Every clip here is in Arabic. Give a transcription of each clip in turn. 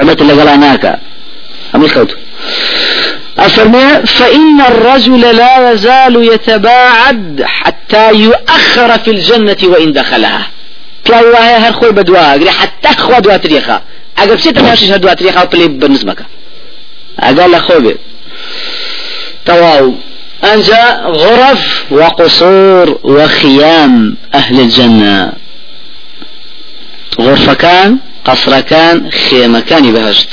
اللي قال ناكا أمي خوتو أفرمي فإن الرجل لا يزال يتباعد حتى يؤخر في الجنة وإن دخلها. پیاوی وایە هەر خۆی بەدواگری حتا خوا دواتریخە ئەگە بچێتە پاشیش هەر دواتریخە و پلێ بنسبەکە ئەگەر لە خۆ بێت تواو. أنجا غرف وقصور وخيام أهل الجنة. غرفة كان قصر كان خيمة كان بهشت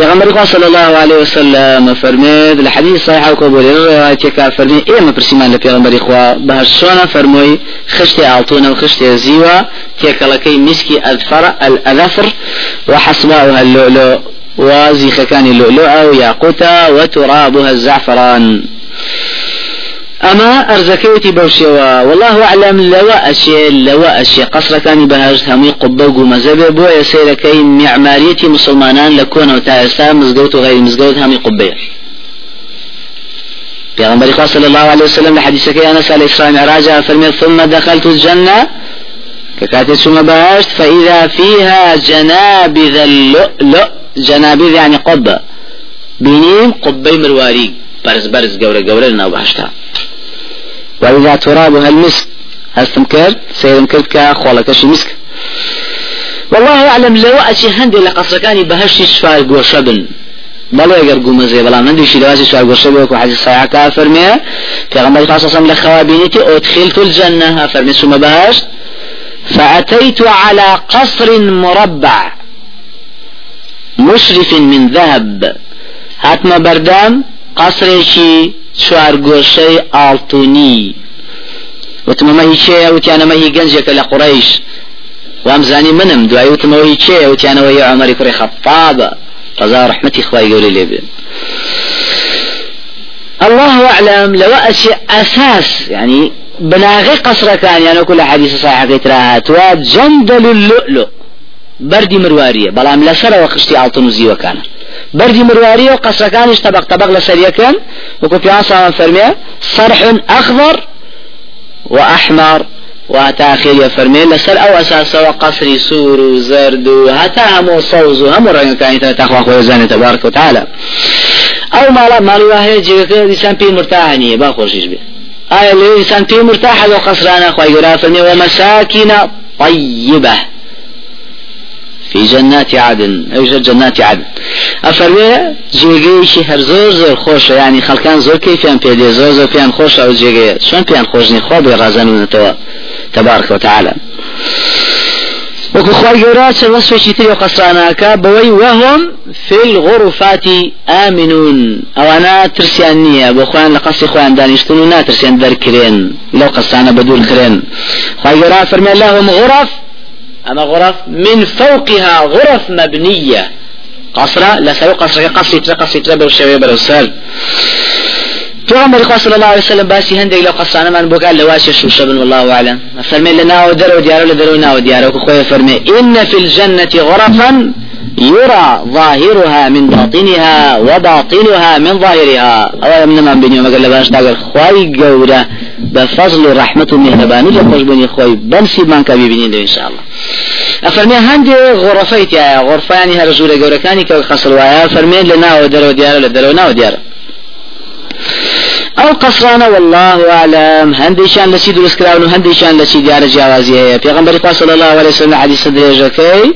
پیغمبر صلى الله عليه وسلم فرمید الحديث صحيح أو قبول روایت فرمي إيه ما برسيمان لپیغمبر خوا بهشونا فرموي خشتي اعطونا وخشتي زيوا تيكلكي مسكي اذفر الاذفر وحصباؤها اللؤلؤ وزيخ كان اللؤلؤة وياقوتا وترابها الزعفران. أما أرزكيتي بوشيوا والله أعلم لو أشي لو أشي. قصر كان بهاج همي قبوق ومزبه بو يسير كي معماريتي مسلمانان لكون وتاسا مزقوت وغير مزقوت همي قبير پیغمبر صلى الله عليه وسلم لحديث كي أنس عليه السلام عراجة فرمي ثم دخلت الجنة ككاتت ثم بهاجت فإذا فيها جنابذ اللؤلؤ جنابذ يعني قبة. بينيم قبي مرواري برز برز قورة قورة لنا بهشتا. وإذا ترابها المسك هستم كرد سيرم كرد كخولك مسك؟ والله أعلم لو أشي هندي لقصركاني بهشي شفار قوشبن بەڵێ ئەگەر گومەزێ بەڵام نەدیشی لەوازی سوار گۆشە بێکو حەزی سایعکە فەرمێ پێغەمبەری خاصة صلى الله خوابينتي أدخلت الجنة. فرمي ثم بهشت فأتيت على قصر مربع مشرف من ذهب. هاتما بردام قصرشي شوار گۆشەی ئاڵتونی. وتمەمە هی چێە وتیانەمە هی گەنجێکە لە قڕیش وامزانی منم دوای وتمەوە هی چێە یە عمەری کوڕی خەفابە. قەزا ڕحمەتی خوای گەورە لێ بێن. الله أعلم لو أشي أساس يعني بناغي قصر كان يعني كل حديث صحيح كتراهات وجندل اللؤلؤ. بردي مروارية بلام لسر وخشتي عالطن وزيوة بردي مرواري وقصركانش طبق؟ طبق لسريكن وكو في عصا فرمي صرح أخضر وأحمر. وتاخير يفرمي لسر أو أساسا وقصري سور وزرد وهتا همو صوز وهمو رنگ كان تخوى خوزاني تبارك وتعالى. أو ما لا ما لواه جيك إنسان بي مرتاحني با خوشيش بي. آية الإنسان بي مرتاح لو قصرانا خوي يرافني ومساكن طيبة. في جنات عدن أي جنات عدن. أفرمي جيجي هر زور خوش يعني خلقان زور كيفيان بيدي زور زور بيان خوش أو جيجي شون بيان خوشني خوب رازن تبارك وتعالى وكو خواهي جورات وصفة شتري وقصراناك بوي وهم في الغرفات آمنون. أو أنا ترسيانية بخوان لقصي خوان دانشتون ونا ترسيان در كرين لو قصانا بدول كرين خواهي جورات فرمي لهم غرف أما غرف من فوقها غرف مبنية قصرة لسوي قصرة قصري ترى قصري ترى بالشوية بالوسال پیغمبر صلى الله عليه وسلم باسي هندي لو قصانا من بقال لواشي شو شبن والله أعلم فرمي لنا ودرو ديارو لدرو نا وديارو كخويا فرمي إن في الجنة غرفا يرى ظاهرها من باطنها وباطنها من ظاهرها أولا من من بني ومقال لباش تاقر خواي قورة بفضل رحمة مهربان لخوش بني خواي بمسي من كبي بني إن شاء الله. أفرمي هندي غرفيت يا غرفة يعني هرجولة قورة كاني كخصر ويا فرمي لنا ودرو ديارو لدرو نا وديارو أو قصرانا والله أعلم هندي شان لسي درس كراون هندي شان لسي ديار جوازي هي. پیغمبر صلى الله عليه وسلم حديث درجه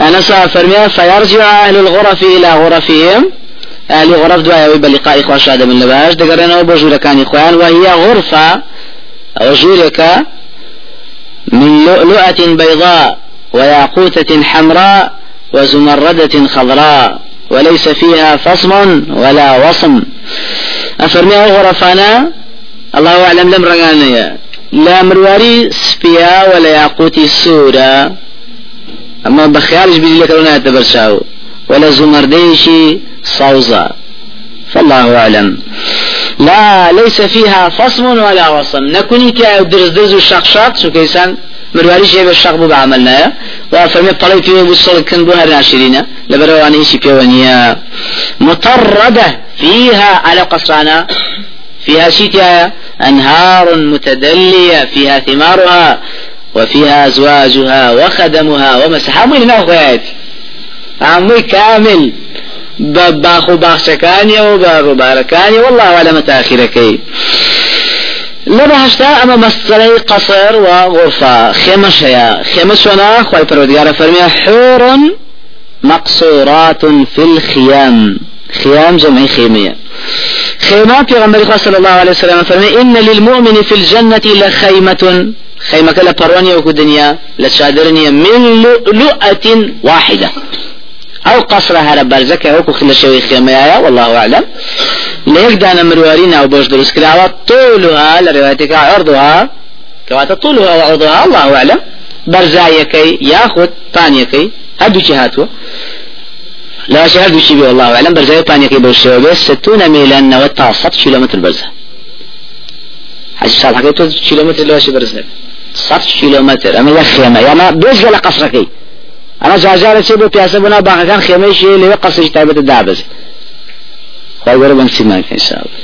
أنا فرمي فيرجع أهل الغرف إلى غرفهم. أهل غرف دعاء بلقاء إخوة شهادة من لباش دقرنا بجورة كان إخوان. وهي غرفة جورك من لؤلؤة بيضاء وياقوتة حمراء وزمردة خضراء وليس فيها فصم ولا وصم. أفرمي غرفنا الله أعلم لم رغانيا لا مرواري سبيا ولا ياقوتي سورة. أما بخيالش بيجي لك لنا تبرشاو. ولا زمرديشي صوزا. فالله أعلم. لا ليس فيها فصم ولا وصم. نكوني كا درز الشقشات شو كيسان مرواري شيء بالشق بو بعملنا وفرمي طلعت فيه بالصل كن بوها ناشرين. لبرواني شي بيونيا مطردة فيها على قصرانا. فيها شتاء أنهار متدلية. فيها ثمارها. وفيها أزواجها وخدمها. ومسحها. من هنا عمي كامل. باخو باخشكاني وباركاني والله على متاخركي لبهشتا اما مسألة قصر وغرفة خيمة شيا خيمة شنا خواهي پرودگار فرمي حور مقصورات في الخيام. خيام جمع خيمية خيمة في غنبري صلى الله عليه وسلم فرمي إن للمؤمن في الجنة لخيمة خيمة كلا بروني وكو دنيا لشادرني من لؤلؤة واحدة. أو قصرها ربارزك وكو خل شوي خيمة والله أعلم. ليك دانا مروارين أو بوش دروس كلاوة طولها لروايتك عرضها. كواتا طولها وعرضها الله أعلم. برزايكي ياخذ طانيكي هدو هاتوا. لا شهر دوشي بي والله أعلم. برزاي طانيكي بوشي بس ستون ميلا نوتا صد كيلومتر برزة. حاجة حكيتو كيلومتر لو شي برزة؟ صد كيلومتر. أما يا خيمة يا ما بيش ولا قصركي أنا جاجارة شي بو بياسة بنا باقا كان خيمة شي لي قصر تايبة الدابز خواهي ورا بنسي معك ان شاء الله.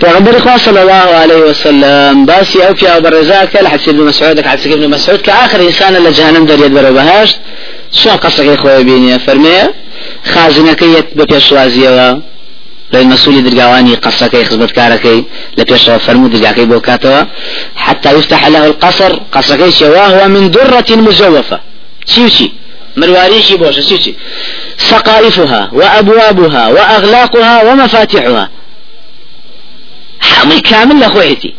پیغمبر خدا صلى الله عليه وسلم باسي أو في ابو الرزاق لحد ابن مسعود حد ابن مسعود كاخر انسان اللي جهنم در يد برو بهشت شو قصك خوي بيني فرمي خازنك يت بپیشوازیەوە لە مسؤولي درقاواني قصك خزبت كاركي لبيش فرمو درقاكي بوكاتوا حتى يفتح له القصر قصك وهو من درة مزوفة. شيوشي مرواريشي بوش شيوشي سقائفها وأبوابها وأغلاقها ومفاتحها حمي كامل لخويتي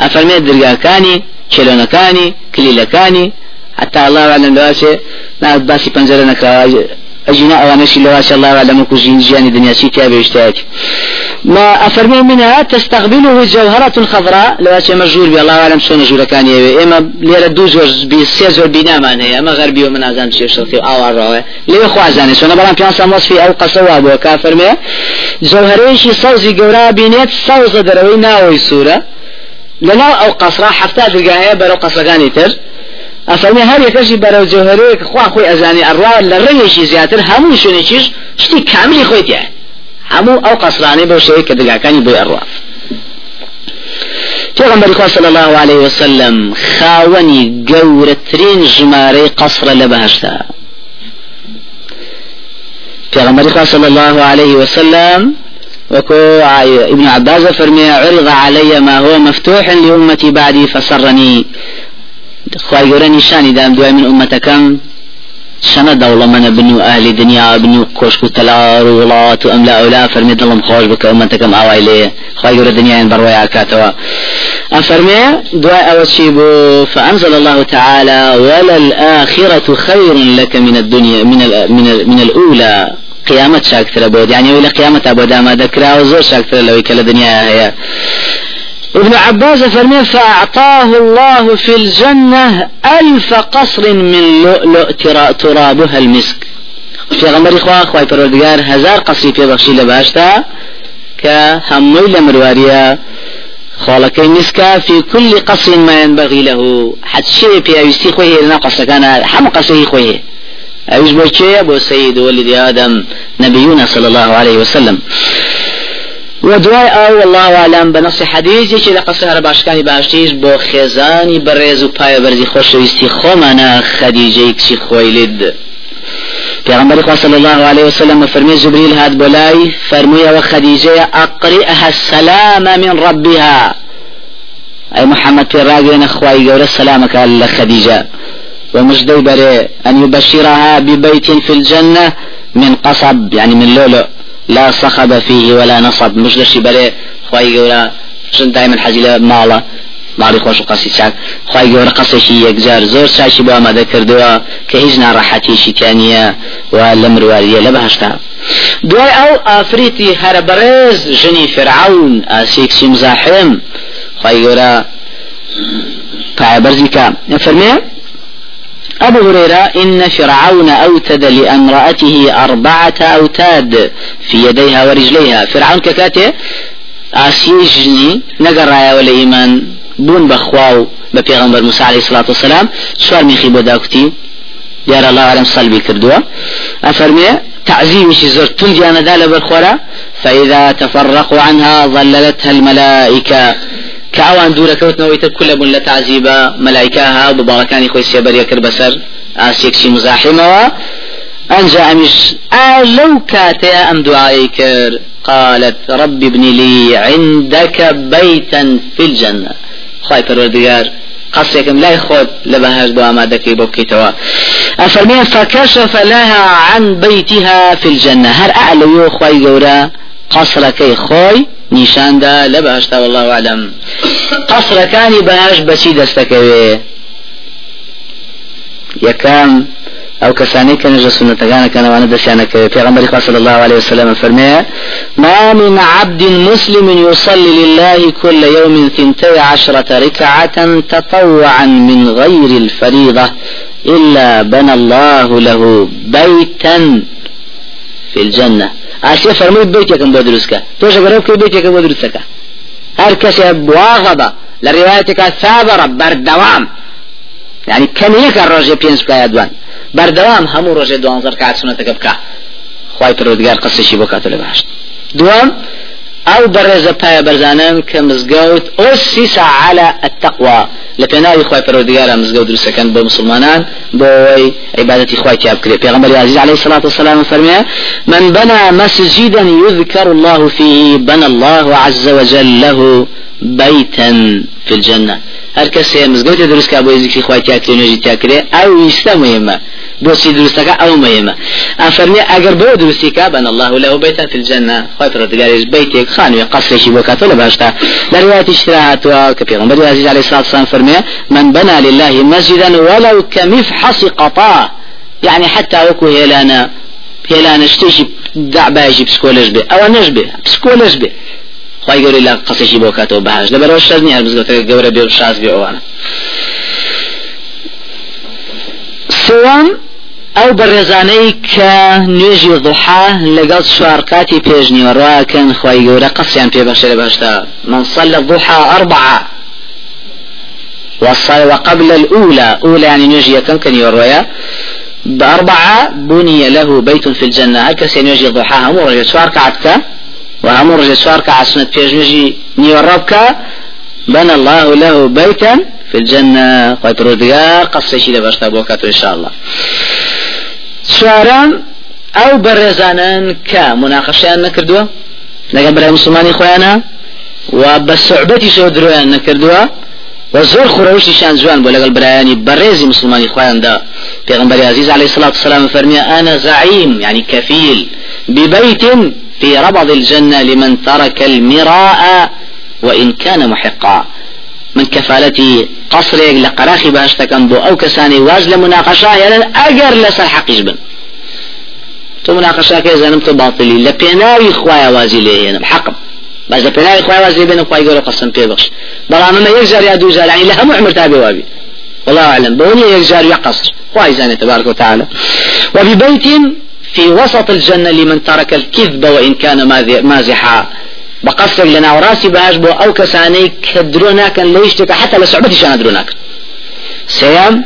أفرمي درقاكاني كيلونكاني كليلكاني حتى الله أعلم لواسي ما باسي بنزلنا أجنا أوانشي لواسي الله أعلم كوزين جاني دنيا سيتي أبي اشتاك ما أفرمي منها تستقبله جوهرة خضراء لواسي مجور بي الله أعلم شون جورا كان يبي إما ليرة دوز وز بي سيزور بينا ما هي أما غربي ومن أزام شيء شرطي أو أروه ليه خو أزاني شون بلان بيان ساموس في أو قصوا أبو كافرمي جوهريشي صوزي قورا بينيت صوز دروي ناوي سورة لنا أو قصرا حفتات القاهية برو كان تر أفرمي هر يكشي برو جوهريك خوا خوي أزاني أروه لريشي زياتر همو شوني چيش شتي كاملي خويت يعني همو أو قصراني بو شيء كدقاكاني بو أروه پیغمبر خدا صلى الله عليه وسلم خاوني قورترين جماري قصر لبهشتا پیغمبر خدا صلى الله عليه وسلم وكو ابن عباس فرمي عرض علي ما هو مفتوح لأمتي بعدي فسرني خواهي قراني شاني دام دواي من أمتكم شنا دولة من بنو أهل دنيا بنو كوشك تلار وولات وأملا أولا فرمي دلهم خوش بك أمتكم أواي ليه خواهي قرى دنيا بروا عكاتوا أفرمي دعاء أوشيبو فأنزل الله تعالى وللآخرة خير لك من الدنيا من ال من, ال من الأولى قيامة شاكتر بود يعني ولا قيامة أبو داما ذكرى وزور شاكتر لو كلا دنيا هي ابن عباس فرمي فأعطاه الله في الجنة ألف قصر من لؤلؤ ترابها المسك. في غمر إخوة أخوة پروردگار هزار قصري في بخشي لباشتا كهموي لمرواريا خالك مسكا في كل قصر ما ينبغي له. حد شيء في أيستي خويه لنا قصر كان حم قصره خويه أيش بوشيه بو سيد ولد آدم نبينا صلى الله عليه وسلم ودواي أو والله اعلم بنص حديثي چې د قصه باشکانی باشتیش بو خزانی برز و پای برزی خوشویستی خمانا خدیجه کشی خویلد پیغمبر خدا صلی الله علیه وسلم فرمی جبريل هاد بولاي فرمي وخديجة أقرئها السلام من ربها أي محمد في الراجل أخوي قول السلام قال خديجة ومجدي بري أن يبشرها ببيت في الجنة من قصب يعني من لؤلؤ لا صخب فيه ولا نصب. مش لشي بلي خواهي قولا شن دائما حزي مالا. ماڵی خۆش و قەسی چاک خی گەورە قەسێکی یەکجار زۆر چاکی بۆ ئامادە کردووە کە هیچ ناڕەحەتیشی تیانە و لە مرواریە لە بەهشتا دوای ئەو ئافریتی هەرە بەڕێز ژنی فرعون ئاسێکسی مزاحم خی گەورە پایبەرزی کە فەرمێ أبو هريرة إن فرعون أوتد لأمرأته أربعة أوتاد في يديها ورجليها. فرعون ككاته رايا ولا إيمان بون بخواو ببيغمبر موسى عليه الصلاة والسلام. سوار ميخي بوداكتي يا الله أعلم صلبي كردوا. أفرمي تعزيم زر تندي أنا دالة بالخورة فإذا تفرقوا عنها ظللتها الملائكة. كأوان دورة كوتنا ويتر كل بن لتعذيبا ملائكاها ببالكان يخوي سيبر يكر بسر آسيكشي مزاحمة أنجا أمش لو كاتيا أم دعائي قالت رب ابن لي عندك بيتا في الجنة. خواهي پروردگار قصيكم لا يخوض لبهاش دو ما دكي بوكي توا أفرمي فكشف لها عن بيتها في الجنة. هر أعلى يو خواهي قصرك خوي نيشان دا لبهشتا والله أعلم. قصر كان بهاش بسي دستكوي يكام أو كساني كان جا سنة كان كان وانا دسيانا في غمر صلى الله عليه وسلم فرمي ما من عبد مسلم يصلي لله كل يوم ثنتي عشرة ركعة تطوعا من غير الفريضة إلا بنى الله له بيتا في الجنة. أشياء فرمي بيتك كم بدرسك. توش قرب كي بيتك بدرسك؟ هر كسي بواغبة لروايتك ثابرة بردوام. يعني كم يك الرجل بينس بكايا دوان. بردوام همو رجل دوان زر كعد سنة بكا خواهي پرودگار قصشي بكاتو لباشت دوام أو برز پایا برزانن که مزگوت اسس على التقوى لپناوی خوای پروردگار مزگوت درست کن با مسلمانان با وی عبادتی خوای تیاب کری پیغمبر عزیز علیه الصلاة والسلام فرمیه من بنى مسجدا يذكر الله فيه بنى الله عز وجل له بيتا في الجنة. هر کسی مزگوت درست که با ذکر خوای تیاب کری نجی تیاب کری أو ایستا مهمه بۆچی دروستەکە؟ ئەو مهمە. ئەفەرمی ئەگەر بۆ دروستیکە بەن الله له بيتا في الجنة. خۆی پرۆردگاریش بيتێک خانوێ قصرێکی بۆ کاتۆ لە باشتا لە روایەتی شراهاتوە کە پێغمبەر عزیز عليه الصلاة والسلام فرمي من بنى لله مسجدا ولو كمفحص قطاع. يعني حتى وكو هيلانا هيلانا شتيشي دعباجي بسكولش بي أو نجبي بسكولش بي خواهي قولي لا قصيشي بوكاتو بهاش لبرو الشازني هربزغتك قورة بيو شاز بيو وأنا سوام ئەو بەڕێزانەی کە نوێژی ضحا لەگەڵ شوارکاتی پێشنیوەڕواکەن خی گەورە قەسیان پێبەخشە لە باشتا من صلى الضحى أربعة وقبل الأولى أولى يعني نجي كم كان يرويا بأربعة بني له بيت في الجنة هكا سينجي ضحى هم رجع سوار وهم رجع سوار كعسنة بيج نجي نيوربك بنى الله له بيتا في الجنة. قد روديار قصة لباشتا بوكاتو إن شاء الله. چوارم ئەو بەڕێزانن کە مناقەشیان نەکردووە لەگەڵ برای مسلمانی خۆیانە و بە سعبەتی شەوە درۆیان نەکردووە و زۆر خوڕەوشتیشان جوان بۆ لەگەڵ برایانی بەڕێزی مسلمانی خۆیاندا پێغمبەر عزیز عليه الصلاة والسلام فرمي أنا زعيم يعني كفيل ببيت في ربض الجنة لمن ترك المراء وإن كان محقا. من كفالتي قصرێک لە قەراخی باشتەکەم بۆ ئەو کەسانی واز لە مناقەشایەن ئەگەر لەسەر حەقیش بن تۆ مناقەشاکە زانم تۆ باطلی لە پێناوی خوای وازی لێهێنم حەقم بەس لە پێناوی خوای وازی بێنە خوای گەورە قەسم پێ بەخش بەڵام ئەمە یەک جار یا دوو جار يعني هەموو عمر تابێ وابی. والله أعلم. بوني يك جار يا قصر. خوای زاني تبارك وتعالى وببيت في وسط الجنة لمن ترك الكذب وإن كان مازحا. بقصر لنا وراسي باش بو أو كساني كدرونا كان ليشتك حتى لصعبتي شان درونا سيام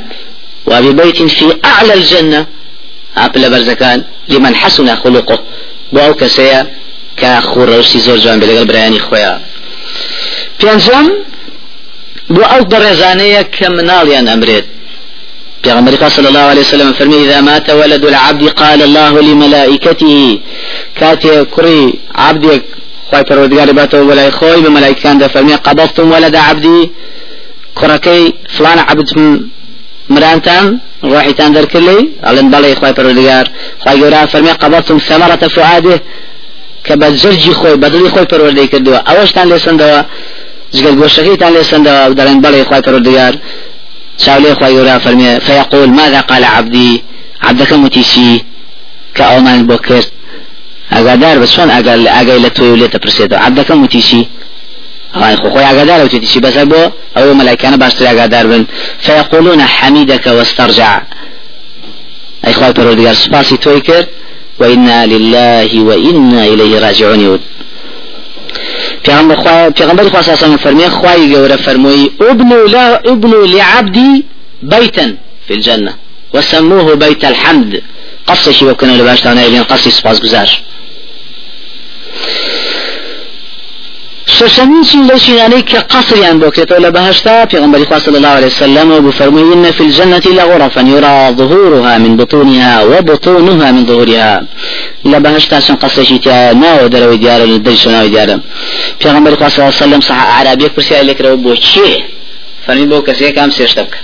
وببيت في أعلى الجنة أبل برزكان لمن حسن خلقه. بو أو كسيا روسي زور جوان بلغل برياني خويا. بيانزام بو أو برزانية كمناليان امريد پیغمبر صلى الله عليه وسلم فرمي إذا مات ولد العبد قال الله لملائكته. كاتي كري عبدك خواهي پروردگار باتو ولا خوي بملائكان ده فرمي قبضتم ولد عبدي. كركي فلان عبد مرانتان روحي تان در كلي علن بلي خواهي پروردگار. خواهي قرار فرمي قبضتم ثمرة فؤاده. كبزرجي خوي بدلي خوي پروردگار كردوا اوش تان لسن دوا جگل گوشگی تان لسن دوا ودلن بلي خواهي پروردگار. شاولي خواهي قرار فرمي فيقول ماذا قال عبدي؟ عبدك متيسي كأومان بوكرت ئاگادار بە چۆن ئاگای لە تۆی لێتە پرسێتەوە عبدەکەم وتیشی ئەوان خۆ خۆی ئاگادار وتیشی بەسەر بۆ ئەو مەلایکانە باشتر ئاگادار بن. فيقولون حميدك واسترجع. أي خواه پروردگار سپاسی توی کرد وإنا لله وإنا إليه راجعون. يود پیغمبر خواه پیغمبر خواه صلی الله فرمی خواه گوره فرموی ابنو لا ابنو لعبدي بيتا في الجنة وسموه بيت الحمد. قصشي وكانوا لباش تانا يبين قصي سباس گزار شەشەمین چین لە شینانەی کە قەسریان بۆ کرێتەوە لە بەهشتا پێغمبەری خوا صلی الله عليه وسلم وبفرمي إن في الجنة لغرفا يرى ظهورها من بطونها وبطونها من ظهورها لە بەهشتا چەند قەسرێکی تیا ناوە دەرەوەی دیارە لە دەری ناوی دیارە پێغمبەری خوا صلی الله عليه وسلم صح عربیەک پرسیار لێکرەوە بۆ چێ فەرمی بۆ کەسێکام سێشتە بکە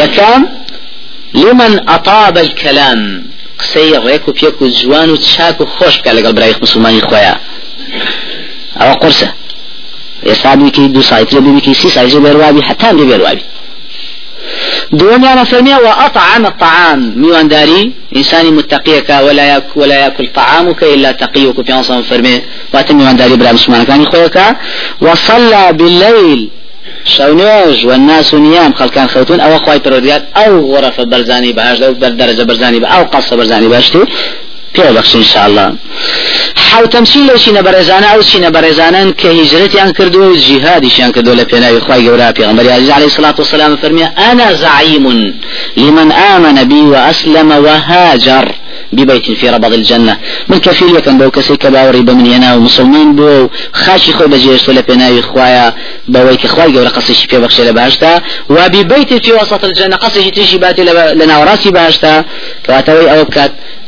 یەکەم لمن أطاب الكلام قسەی ڕێک و پێک و جوان و چاک و خۆش بکە لەگەڵ برای مسلمانی خۆیان ئەوە ئێستا بیکەی دو سایتر ببیکەی سی سایتر بێروابی حتان بێ بێروابی دوميانا فرميا وأطعم الطعام. ميوان داري إنساني متقيك ولا يأكل ولا يأكل طعامك إلا تقيك في أنصام فرمي واتم ميوان داري بلا مسلمان كان خويك وصلى بالليل شونيج والناس نيام خلقان خوتون أو خواي پروديات أو غرفة برزاني بهاش دو درجة برزاني أو قصة برزاني بهاشتي پێ بەخش انشاءله حوتەمسی لە چینە بەرەزانە ئەو چینە بەرەزانان کە هیجرەتیان کردو و جیهادیشیان کردو لە پێناوی خی گەورا پێغمبەر عزیز عليه الصلاة والسلام فرمي أنا زعيم لمن آمن بي وأسلم وهاجر ببيت في ربض الجنة. من كفيل يكن بو كسي كباوري بمن ينا ومسلمين بو خاشي خوي بجيش ولا بناوي خوايا بويك خواي قول قصيش في بخش لباشتا وببيت في وسط الجنة قصيش تشي باتي لنا وراسي باشتا كواتوي أو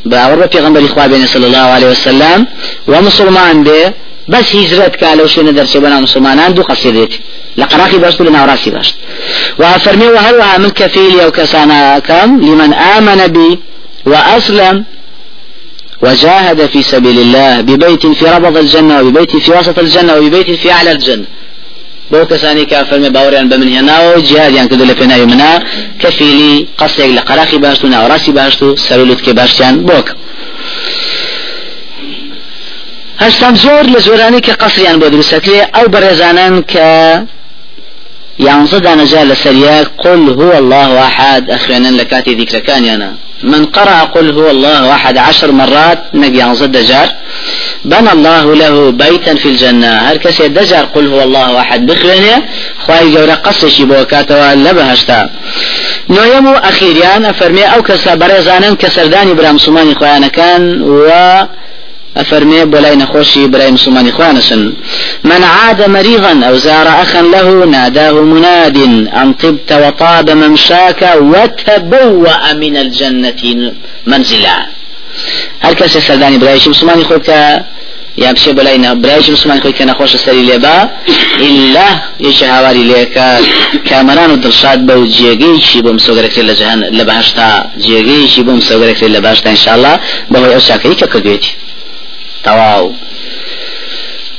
باور پیغمبر خوا بین صلی الله علیه وسلم و مسلمان به بس هجرت کالو شنو درچه بنا مسلمانان دو قصيدت لقراقي باشت لنا راسي باشت. وفرمي وهل من كفيل أو كسانا كم لمن آمن بي وأسلم وجاهد في سبيل الله ببيت في ربض الجنة وببيت في وسط الجنة وببيت في أعلى الجنة. فەرمێ باوەڕیان بە من هێناوە جیهادیان کردو لە پێناوی منا کەفیلی قەسێک لە قەراقی باشت و ناوەڕاستی باشت و سەرولوتکێ باشتیان بۆک هەستان زۆر لە زۆرانی کە قەسریان بۆ دروستەکرێ ئەو بەڕێزانان کە یانزە دانەجا لە سەریە قل هو الله أخوانا لكاتي ذكركان من قرأ قل هو الله أحد عشر مرات نبي ينزل دجار بنى الله له بيتا في الجنة. هل كسي دجار قل هو الله أحد بخلنه خواهي جورا قصشي بوكاتوا لبهشتا نويمو أخيريان أفرمي أو كسا بريزانا كسرداني برام سماني خوانا كان و أفرمي بولاي نخوشي براي مسلمان إخوانسن من عاد مريضا أو زار أخا له ناداه مناد أن طبت وطاب ممشاك وتبوأ من الجنة منزلا. هل كسي سرداني براي مسلمان إخوانك یا بچێ بەلای برایکی مسلمان خۆی کە نەخۆشە سەری لێبا ئللا یەکی هاواری لێکە کامەران و دڵشاد بە و جێگەیشی بۆم سۆگەرەکرێت لە جەهان لە بەهشتا جێگەیشی بۆم سۆگەرەکرێت لە باشتا إنشاءالله بەهۆی ئەو چاکەی کە کردوێتی تەواو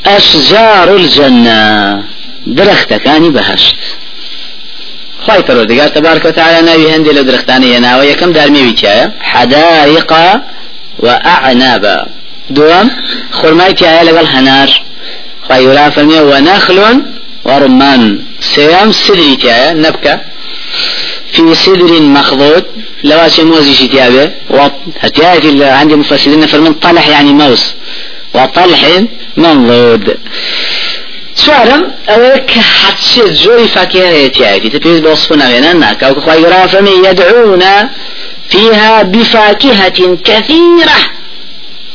أشجار الجنة درختكاني بهشت خواهي پروردگار تبارك وتعالى ناوي هندي لدرختاني يناوي يكم دارمي ويتيايا حدائق وأعنابا دوام خرماي تيايا لقل هنار خواهي ولا فرمي ونخل ورمان سيام سدري تيايا نبكى في سدر مخضود لواشي موزي شتيابه وهتيايا عندي مفسرين فرمن طلح يعني موس وطلح منضود. سوارم اوك حتشي زوري فاكهة يتيايتي تبيز بوصفنا غينا ناكا وكخواي رافمي يدعون فيها بفاكهة كثيرة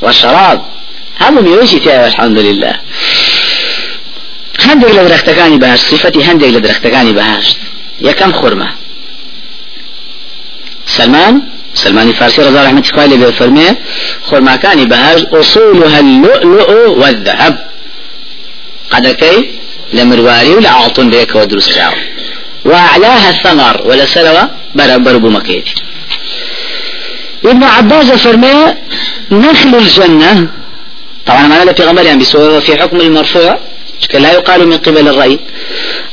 وشراب هم ميوشي تيايا الحمد لله هندق لدرختكاني بهاشت صفتي هندق لدرختكاني بهاشت يا كم خرمة؟ سلمان؟ سلمان فارسي رضا رحمة الله عليه فرمي خرما كان بهاج أصولها اللؤلؤ والذهب. قد كي لمرواري ولا عطون بيك ودرس راو وأعلاها الثمر. ولا سلوى؟ بربر بمكيتي ابن عباس فرمي نخل الجنة. طبعا ما لا في غمر يعني في حكم المرفوع لا يقال من قبل الرأي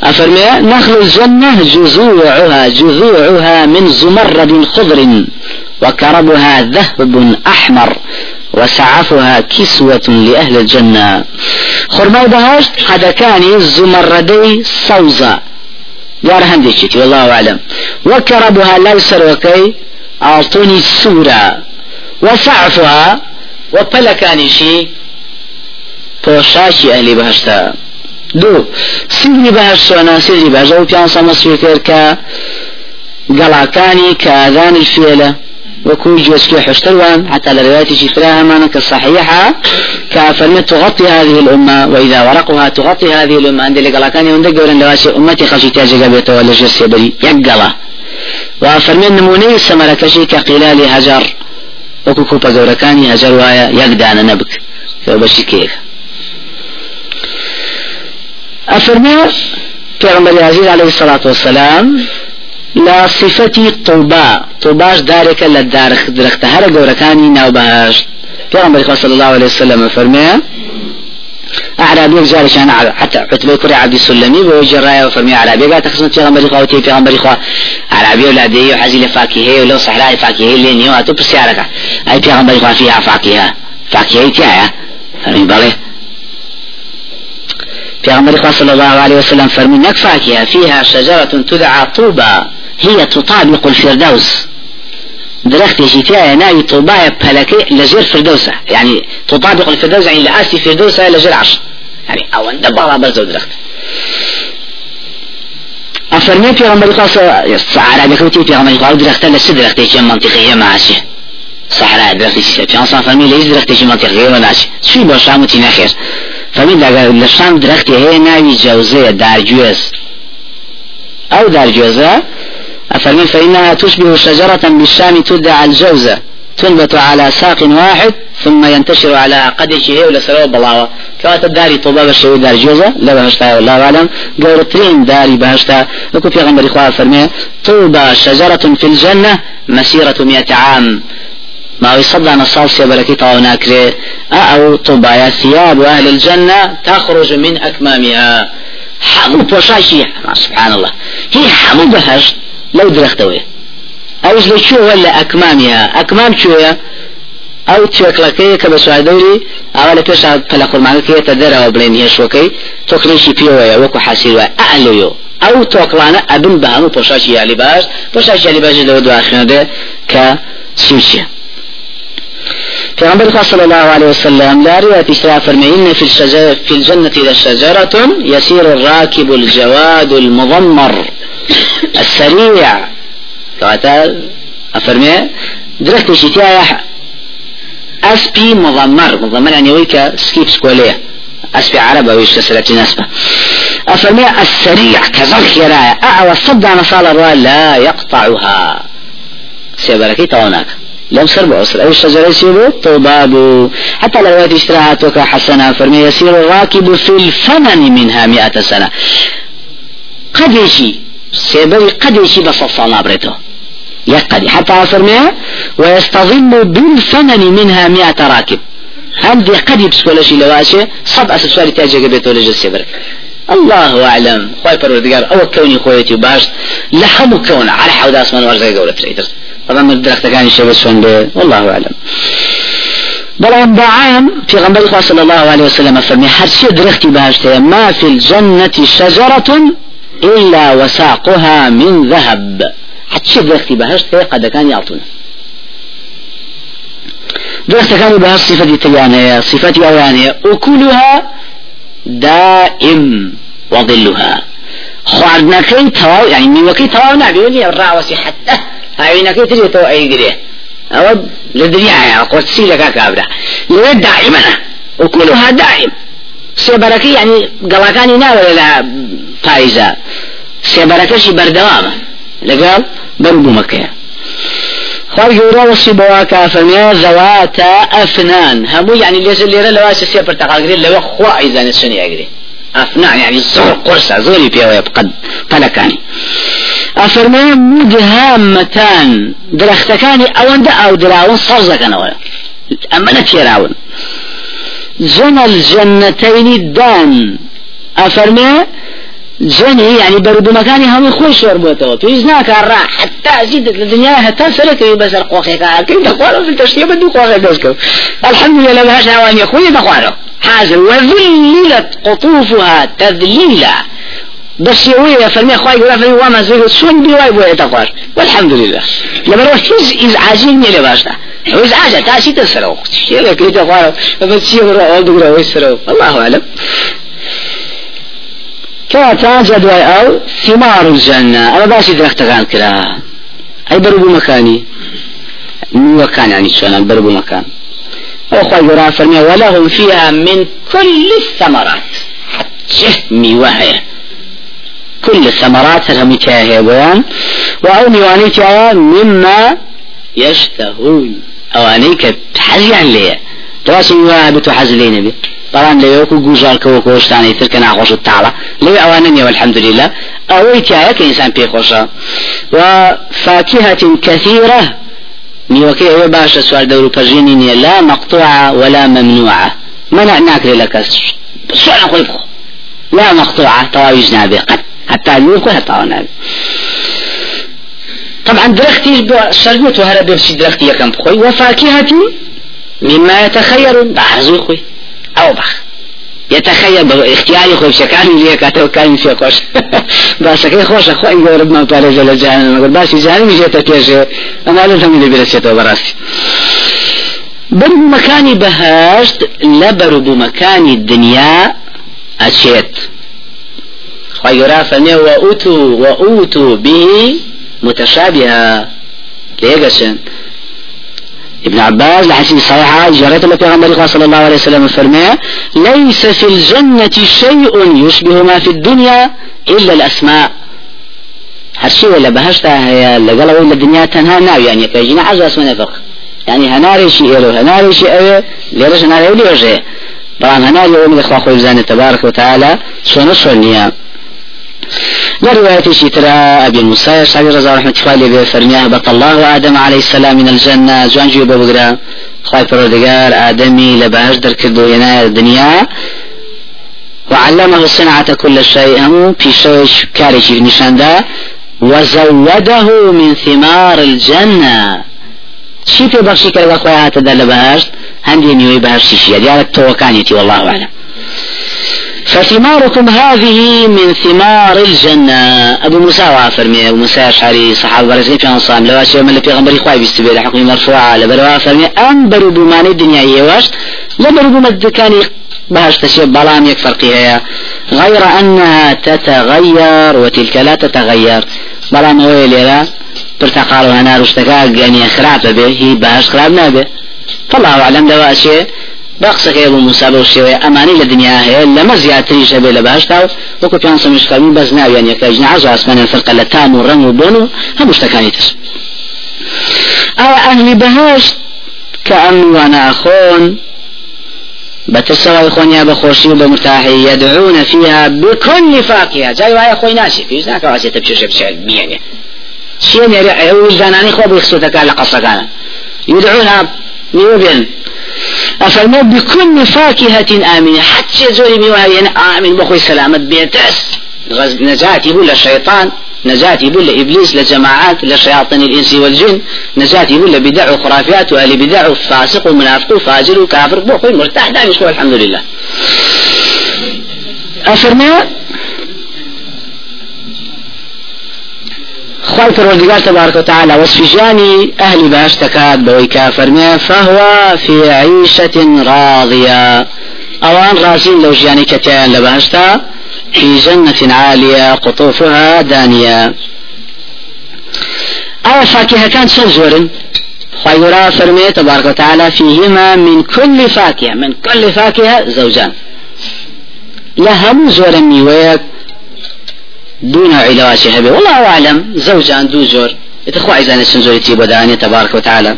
أفرمي نخل الجنة جذوعها جذوعها من زمرد خضر وكربها ذهب أحمر وسعفها كسوة لأهل الجنة. خرماء بهاشت قد كان زمردي صوزة دار هندي والله أعلم. وكربها لا يسر وكي أعطوني سورة وسعفها وبلكانشي پۆشاکی ئەهلی بەهشتا دوو سیدنی بەهشت سۆنا سیدنی بەهشت و پیان سەمەسوی کرد کە گەڵاکانی ئاذانی فێلە وكو جوزكي حشتروان حتى لرواية شتراها مانا كالصحيحة. كافرمة تغطي هذه الأمة وإذا ورقها تغطي هذه الأمة. عند اللي قال كان يوندق ورن لواسي أمتي خشيتها جابيته ولا جرسي بري يقلا. وفرمي النموني سمرة كشي كقلال هجر وكو كوبا قوركاني هجر وايا يقدان نبك فبشي كيف أفرمي پیغمبر عزيز عليه الصلاة والسلام لا صفتي طوبا طوباش دارك لدار درخت هر گورکانی ناو بهشت پیغمبر صلى الله عليه وسلم فرمي أعرابي رجال كان حتى عتبة كري عبد السلمي بوجه الراية وفرمي أعرابي قال تخصنا پیغمبر خواتي پیغمبر خوا أعرابي ولادي وحزي لفاكهة ولو صحراء فاكهة اللي نيو أتو بسيارك أي پیغمبر خوا فيها فاكهة. فاكهة تيايا فرمي بالي پیغمبر صلى الله عليه وسلم فرمي نكفاكها فيها شجرة تدعى طوبى. هي تطابق الفردوس. درخت شتاء ناوي طوبايا بلكي لجر فردوسة. يعني تطابق الفردوس يعني لآسي فردوسة لجر عشر يعني أو أن دبارة برزو درخت. أفرمي في غمبر قاس عربي كوتي في غمبر قاس درخت لسه درخت يجي منطقية ماشي صحراء درخت شتاء في أنصار فرمي ليس درخت يجي منطقية ماشي شو باشا متينا خير فرمي لشام درخت هي ناوي جوزية دار جوز. أو دار جوزة؟ أفرمي فإنها تشبه شجرة بالشام تدعى الجوزة. تنبت على ساق واحد ثم ينتشر على هي ولا سروا بلاوة كوات الداري طوبة بشوي دار جوزة لا بهشتا والله أعلم. قولتين داري بهشتا. لكو في غمر إخوة فرمي طوبة شجرة في الجنة مسيرة مئة عام. ما يصدى نصال سيبركي طاو ناكري. أو طوبة ثياب أهل الجنة تخرج من أكمامها. حمو بوشاشي سبحان الله. هي حمو بهشت لو درختوي لە شو ولا أكمامها؟ أكمام شوية أو تێکلەکەی کە بە سوادەوری ئاوا لە پێش پەلە قورمانەکەیەتە دەرەوە بڵێن هێشوەکەی تۆکلێکی پێوەیە وەکو حاسیوە ئەلویۆ ئەو تۆکلانە ئەبن بە هەموو پۆشاشی یالی باش پۆشاشی یالی باش لەوە دواخێنەدە کە سوچیە پیغمبر صلى الله عليه وسلم لا رواية إسراء فرمي في في الجنة لشجرة يسير الراكب الجواد المضمر. السريع أفرمي درست شتايا أسبي مضمر مضمر يعني ويكا سكيب سكولية. أسبي عربة ويش تسلتي نسبة. أفرمي السريع كزرخ يرايا أعوى صدى نصال الروال لا يقطعها. سيبركي توناك لم سر بعسر أو الشجرة يسير طباب حتى لو اشتراهاتك حسنة فرمي يسير الراكب في الفمن منها مئة سنة. قد يشي. سيبوي قد يشي بس الصلاة بريتو يقدي حتى فرمي ويستظل بالثمن منها مئة راكب. عندي قد يبس ولا شيء لواشي صب أساس سؤالي تاجي قبيت ولا جس الله أعلم. خوي پروردگار أو كوني خويتي باش لحم كون على حود أسمان وارزاق قولة تريدر طبعا من الدرخت كان يشبه سون والله أعلم. بلان بعام في غنبري صلى الله عليه وسلم فرمي حرسي درختي باشتي ما في الجنة شجرة إلا وساقها من ذهب. حتى درختي بهشت قد كان يعطون درخت كان بهشت صفة تيانية صفة أوانية أكلها دائم وظلها خواردنەکەی تەواو يعني میوەکەی تەواو نابێ ڕاوەسی حتى هاوینەکەی ترێتەوە ئەیگرێ ئەوە لە دنیاە قۆچی لەکا کابرا. لێ دائمەنە وكلها دائم. سێبەرەکەی يعني گەڵاکانی ناوە لە پاییزە سێبەرەکەشی بەردەوامە لەگەڵ بەربوومەکەیە خواهي جورا وصيبوا كافرميا ذواتا أفنان. همو يعني ليس اللي رأى لواسي سيبر تقاقرين لو خوا إذا نسوني أقري أفنان يعني زور قرصة زوري بيوا يبقد طلقاني أفرميا مدهامتان درختكاني أوان دا أو دراون صوزكنا ولا أما نتيراون جنى الجنتين دان. أفرميا جني يعني برد مكاني هم خوش وربوته تويز ناكا را. حتى زيدت الدنيا حتى سلك بس القوخي كيف تقوله في التشريع بدو قوخي دوسكو الحمد لله ما هشنا وان يخوي تقوله حاضر. وذللت قطوفها تذليلا بس يوي فرمي أخوي يقول فرمي وما زوج شون بيواي بوي تقوار والحمد لله لما روح هز ازعاجين يلي باشتا ازعاجة تاسي تسرو يلا كي تقوار بس يورو اول دقرا الله اعلم. كاتا جدوى أو ثمار الجنة. أنا باشي درخت كان كلا. أي بربو مكاني؟ وكان يعني شلون بربو مكان. أخوة يرى فرمي ولهم فيها من كل الثمرات. ميوهية كل الثمرات هم تاهي بيان وأو ميواني مما يشتهون. أو أنيك حزيان ليه بتو حەز لێ نەبێ بەڵام لەوەکو گوژارکەوە کۆشتانی ترکە ناخۆش تاڵە. لەوێ ئەوانە نیێ الحمدلله ئەوەی تایە کە ئینسان پێخۆشە و فاكهة كثيرة نیوەکەی ئەوێ باشە سوار دەور و پەژینی نییە. لا مقطوعة ولا ممنوعة. منع ناکرێ لە سوار خۆی بخۆ. لا مقطوعة. تواویش نابێ قد حتى لوكو حتى نابێ طبعا درختي شربت وهرب بشي درختي كم بخوي وفاكهة مما يتخير. بعرزو خوي أو بخ. يتخيل باختياري خوي شكاني ليه كاتو كان في خوش. بس كي خوش خوي يقول ما بارز جل جهنم. مگر بس جهنم جيت تيجي أنا لازم اللي برسيته براسي. بر مكاني بهشت لبر بمكان الدنيا أشيت. خيرا فني وأوتوا وأوتوا به متشابها. ليقشن ابن عباس لحسين صحيحة جريت التي عن صلى الله عليه وسلم فرمى ليس في الجنة شيء يشبه ما في الدنيا إلا الأسماء. هالشيء ولا بهشتا هي لقلا ولا الدنيا تنها ناوي يعني كيجينا حاجة اسمها نفق يعني هناري شيء إلو هناري شيء إلو ليرش هناري ولي وجه طبعا هناري يوم الإخوة خوي تبارك وتعالى شنو شنو لرواية شترا أبي موسى شعبي رضا رحمة الله فرميها بط الله آدم عليه السلام من الجنة. جوان جيوب بقرا خواهي پروردگار آدمي لباش در كردو ينا الدنيا وعلمه صنعة كل شيء. هم في شيء كاري نشاندا وزوده من ثمار الجنة. شي في بخشي كرغا خويا هاتا دا لباش. هندي نيوي بهاش شيشي ديالك توكانيتي والله أعلم. فثماركم هذه من ثمار الجنة. أبو موسى وافرمي أبو موسى أشعري صحابة برزقين في أنصام لو أشياء من في غنبري خواهي بيستبه لحكم مرفوعة. لبروا فرمي أنبروا بماني الدنيا يواش لبروا بمدكاني بهاش تشي بلام يك فرقها غير أنها تتغير وتلك لا تتغير. بلام هو ليلة برتقال وهنا رشتكا يعني خراب به. هي بهاش خراب نابه فالله أعلم. دواء شيء بەقسەکە بۆ موسا بە شێوەیە ئەمانی لە دنیا هەیە لەمە زیاتری شەبێ لە باشتا و وەکو پیان سەمیشکارمی بەس ناویان یەکە ژنعاز و ئاسمانیان فەرقە لە تام و ڕەنگ و بۆن و هەموو شتەکانی تر ئەوە ئەهلی بەهشت کە ئەم وانە ئەخۆن بتسوى إخوانيا بخوشي وبمرتاحي يدعون فيها بكل فاكهة جاي وهي أخوي ناشي في زناك واسي تبشر بشر بياني شيء يرى وزاناني خو بيخصوتك على قصة كان يدعونها نيوبين أفرموا بكل فاكهة آمنة. حتى زوري ميوهي آمن بخوي سلامة بيتس نجاتي بولا الشيطان نجاتي بولا إبليس لجماعات لشياطين الإنس والجن. نجاتي بولا بدع وخرافات وأهل بدع وفاسق ومنافق وفاجر وكافر. بخوي مرتاح دائما الحمد لله. أفرموا خواهي پروردگار تبارك وتعالى وصفجاني أهل باش تكاد بويكا فرمي فهو في عيشة راضية أوان رازين لو جاني كتان لبهشتا في جنة عالية قطوفها دانية أو فاكهة كان شجر خيرا فرمي تبارك وتعالى فيهما من كل فاكهة من كل فاكهة زوجان. لهم زور ميويك دون علاج هبه. والله أعلم. زوجان دو زور. يتخوى عزان السنزوري تيبو داني تبارك وتعالى.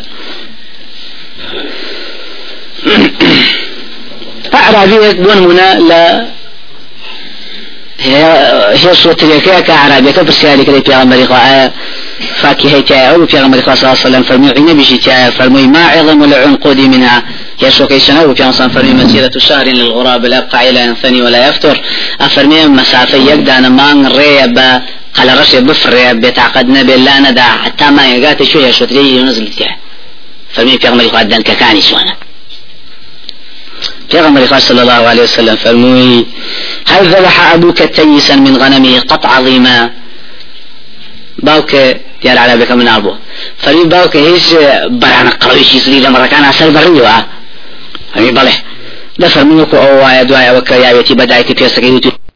أعرابي دون منا لا. هي هي صوت كأعرابي كبرسيالي كده في غمري فاكهة تاعه وفي غمري صلى الله عليه وسلم. فرمي عين بشي تاعه فرمي ما عظم العنقود منها. يشوكي سنة وفي أنصان فرمي مسيرة شهر للغراب لا يبقى إلى ينثني ولا يفتر. أفرمي مسافة يقدر أنا ما ريبا قال رشي بفر بيتعقد نبي لا ندع حتى ما يقاتي شوية شوتري ينزل تاعه فرمي في غمري قدان ككاني سوانا في صلى الله عليه وسلم. فرمي هل ذبح أبوك تيسا من غنمه قط عظيما؟ باوك دیار بك من أبو. فرمي باوك هيش برانا قرويش يسري لما كان أسر فرمي بله ده فرمي وكو أو آية دعاية وكا يابيتي بدايتي في